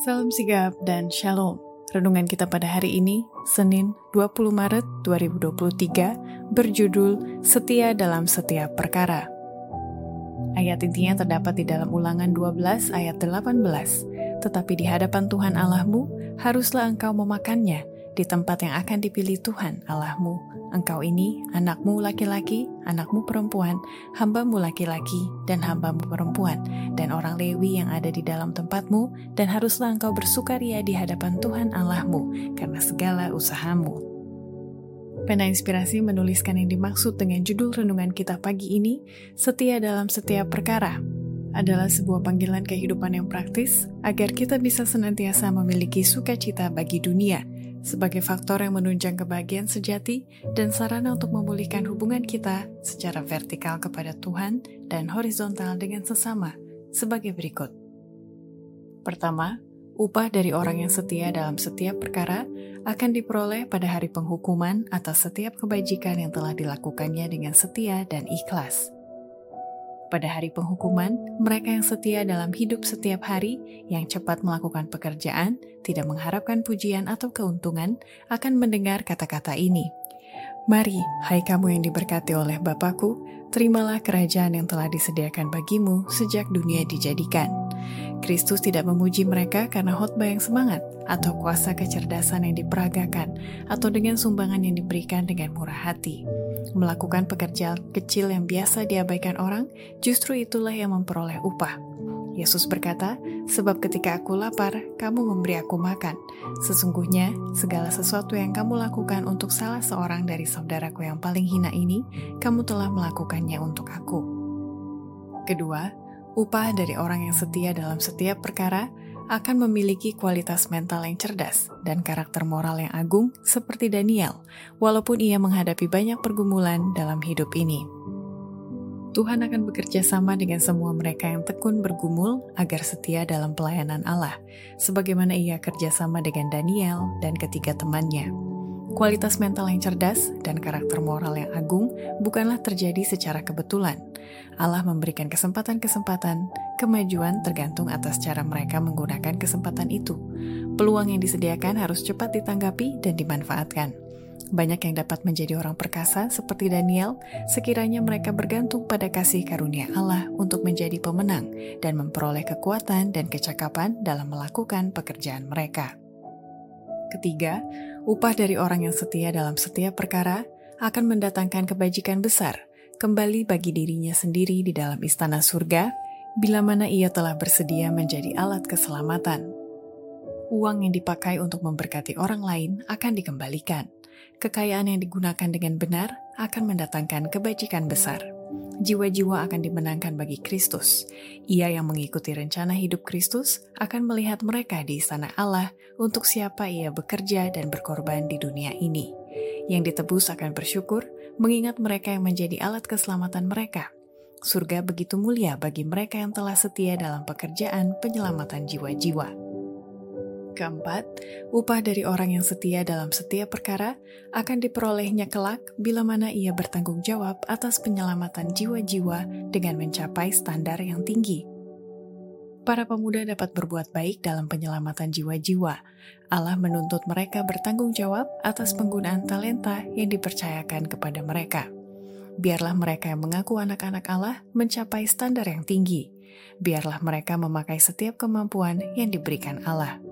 Salam sigap dan shalom. Renungan kita pada hari ini, Senin 20 Maret 2023, berjudul Setia dalam Setiap Perkara. Ayat intinya terdapat di dalam ulangan 12 ayat 18. Tetapi di hadapan Tuhan Allahmu, haruslah engkau memakannya di tempat yang akan dipilih Tuhan Allahmu Engkau ini anakmu laki-laki, anakmu perempuan, hambamu laki-laki, dan hambamu perempuan, dan orang Lewi yang ada di dalam tempatmu, dan haruslah engkau bersukaria di hadapan Tuhan Allahmu, karena segala usahamu. Pena Inspirasi menuliskan yang dimaksud dengan judul renungan kita pagi ini, Setia dalam Setiap Perkara, adalah sebuah panggilan kehidupan yang praktis agar kita bisa senantiasa memiliki sukacita bagi dunia – sebagai faktor yang menunjang kebahagiaan sejati dan sarana untuk memulihkan hubungan kita secara vertikal kepada Tuhan dan horizontal dengan sesama sebagai berikut. Pertama, upah dari orang yang setia dalam setiap perkara akan diperoleh pada hari penghukuman atas setiap kebajikan yang telah dilakukannya dengan setia dan ikhlas. Pada hari penghukuman, mereka yang setia dalam hidup setiap hari, yang cepat melakukan pekerjaan, tidak mengharapkan pujian atau keuntungan, akan mendengar kata-kata ini. Mari, hai kamu yang diberkati oleh Bapakku, terimalah kerajaan yang telah disediakan bagimu sejak dunia dijadikan. Kristus tidak memuji mereka karena khotbah yang semangat, atau kuasa kecerdasan yang diperagakan, atau dengan sumbangan yang diberikan dengan murah hati melakukan pekerjaan kecil yang biasa diabaikan orang, justru itulah yang memperoleh upah. Yesus berkata, "Sebab ketika aku lapar, kamu memberi aku makan. Sesungguhnya, segala sesuatu yang kamu lakukan untuk salah seorang dari saudaraku yang paling hina ini, kamu telah melakukannya untuk aku." Kedua, upah dari orang yang setia dalam setiap perkara akan memiliki kualitas mental yang cerdas dan karakter moral yang agung seperti Daniel, walaupun ia menghadapi banyak pergumulan dalam hidup ini. Tuhan akan bekerja sama dengan semua mereka yang tekun bergumul agar setia dalam pelayanan Allah, sebagaimana ia kerjasama dengan Daniel dan ketiga temannya. Kualitas mental yang cerdas dan karakter moral yang agung bukanlah terjadi secara kebetulan. Allah memberikan kesempatan-kesempatan, kemajuan tergantung atas cara mereka menggunakan kesempatan itu. Peluang yang disediakan harus cepat ditanggapi dan dimanfaatkan. Banyak yang dapat menjadi orang perkasa seperti Daniel, sekiranya mereka bergantung pada kasih karunia Allah untuk menjadi pemenang dan memperoleh kekuatan dan kecakapan dalam melakukan pekerjaan mereka. Ketiga, upah dari orang yang setia dalam setiap perkara akan mendatangkan kebajikan besar kembali bagi dirinya sendiri di dalam istana surga, bila mana ia telah bersedia menjadi alat keselamatan. Uang yang dipakai untuk memberkati orang lain akan dikembalikan. Kekayaan yang digunakan dengan benar akan mendatangkan kebajikan besar jiwa-jiwa akan dimenangkan bagi Kristus. Ia yang mengikuti rencana hidup Kristus akan melihat mereka di istana Allah untuk siapa ia bekerja dan berkorban di dunia ini. Yang ditebus akan bersyukur, mengingat mereka yang menjadi alat keselamatan mereka. Surga begitu mulia bagi mereka yang telah setia dalam pekerjaan penyelamatan jiwa-jiwa. Keempat, upah dari orang yang setia dalam setiap perkara akan diperolehnya kelak bila mana ia bertanggung jawab atas penyelamatan jiwa-jiwa dengan mencapai standar yang tinggi. Para pemuda dapat berbuat baik dalam penyelamatan jiwa-jiwa. Allah menuntut mereka bertanggung jawab atas penggunaan talenta yang dipercayakan kepada mereka. Biarlah mereka yang mengaku anak-anak Allah mencapai standar yang tinggi. Biarlah mereka memakai setiap kemampuan yang diberikan Allah.